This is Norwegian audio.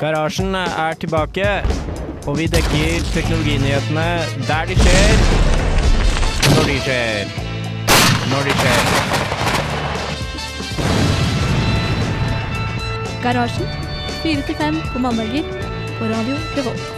Garasjen er tilbake, og vi dekker teknologinyhetene der de skjer, når de skjer. Når de skjer. Garasjen. Fire til fem på mandager på Radio Revolt.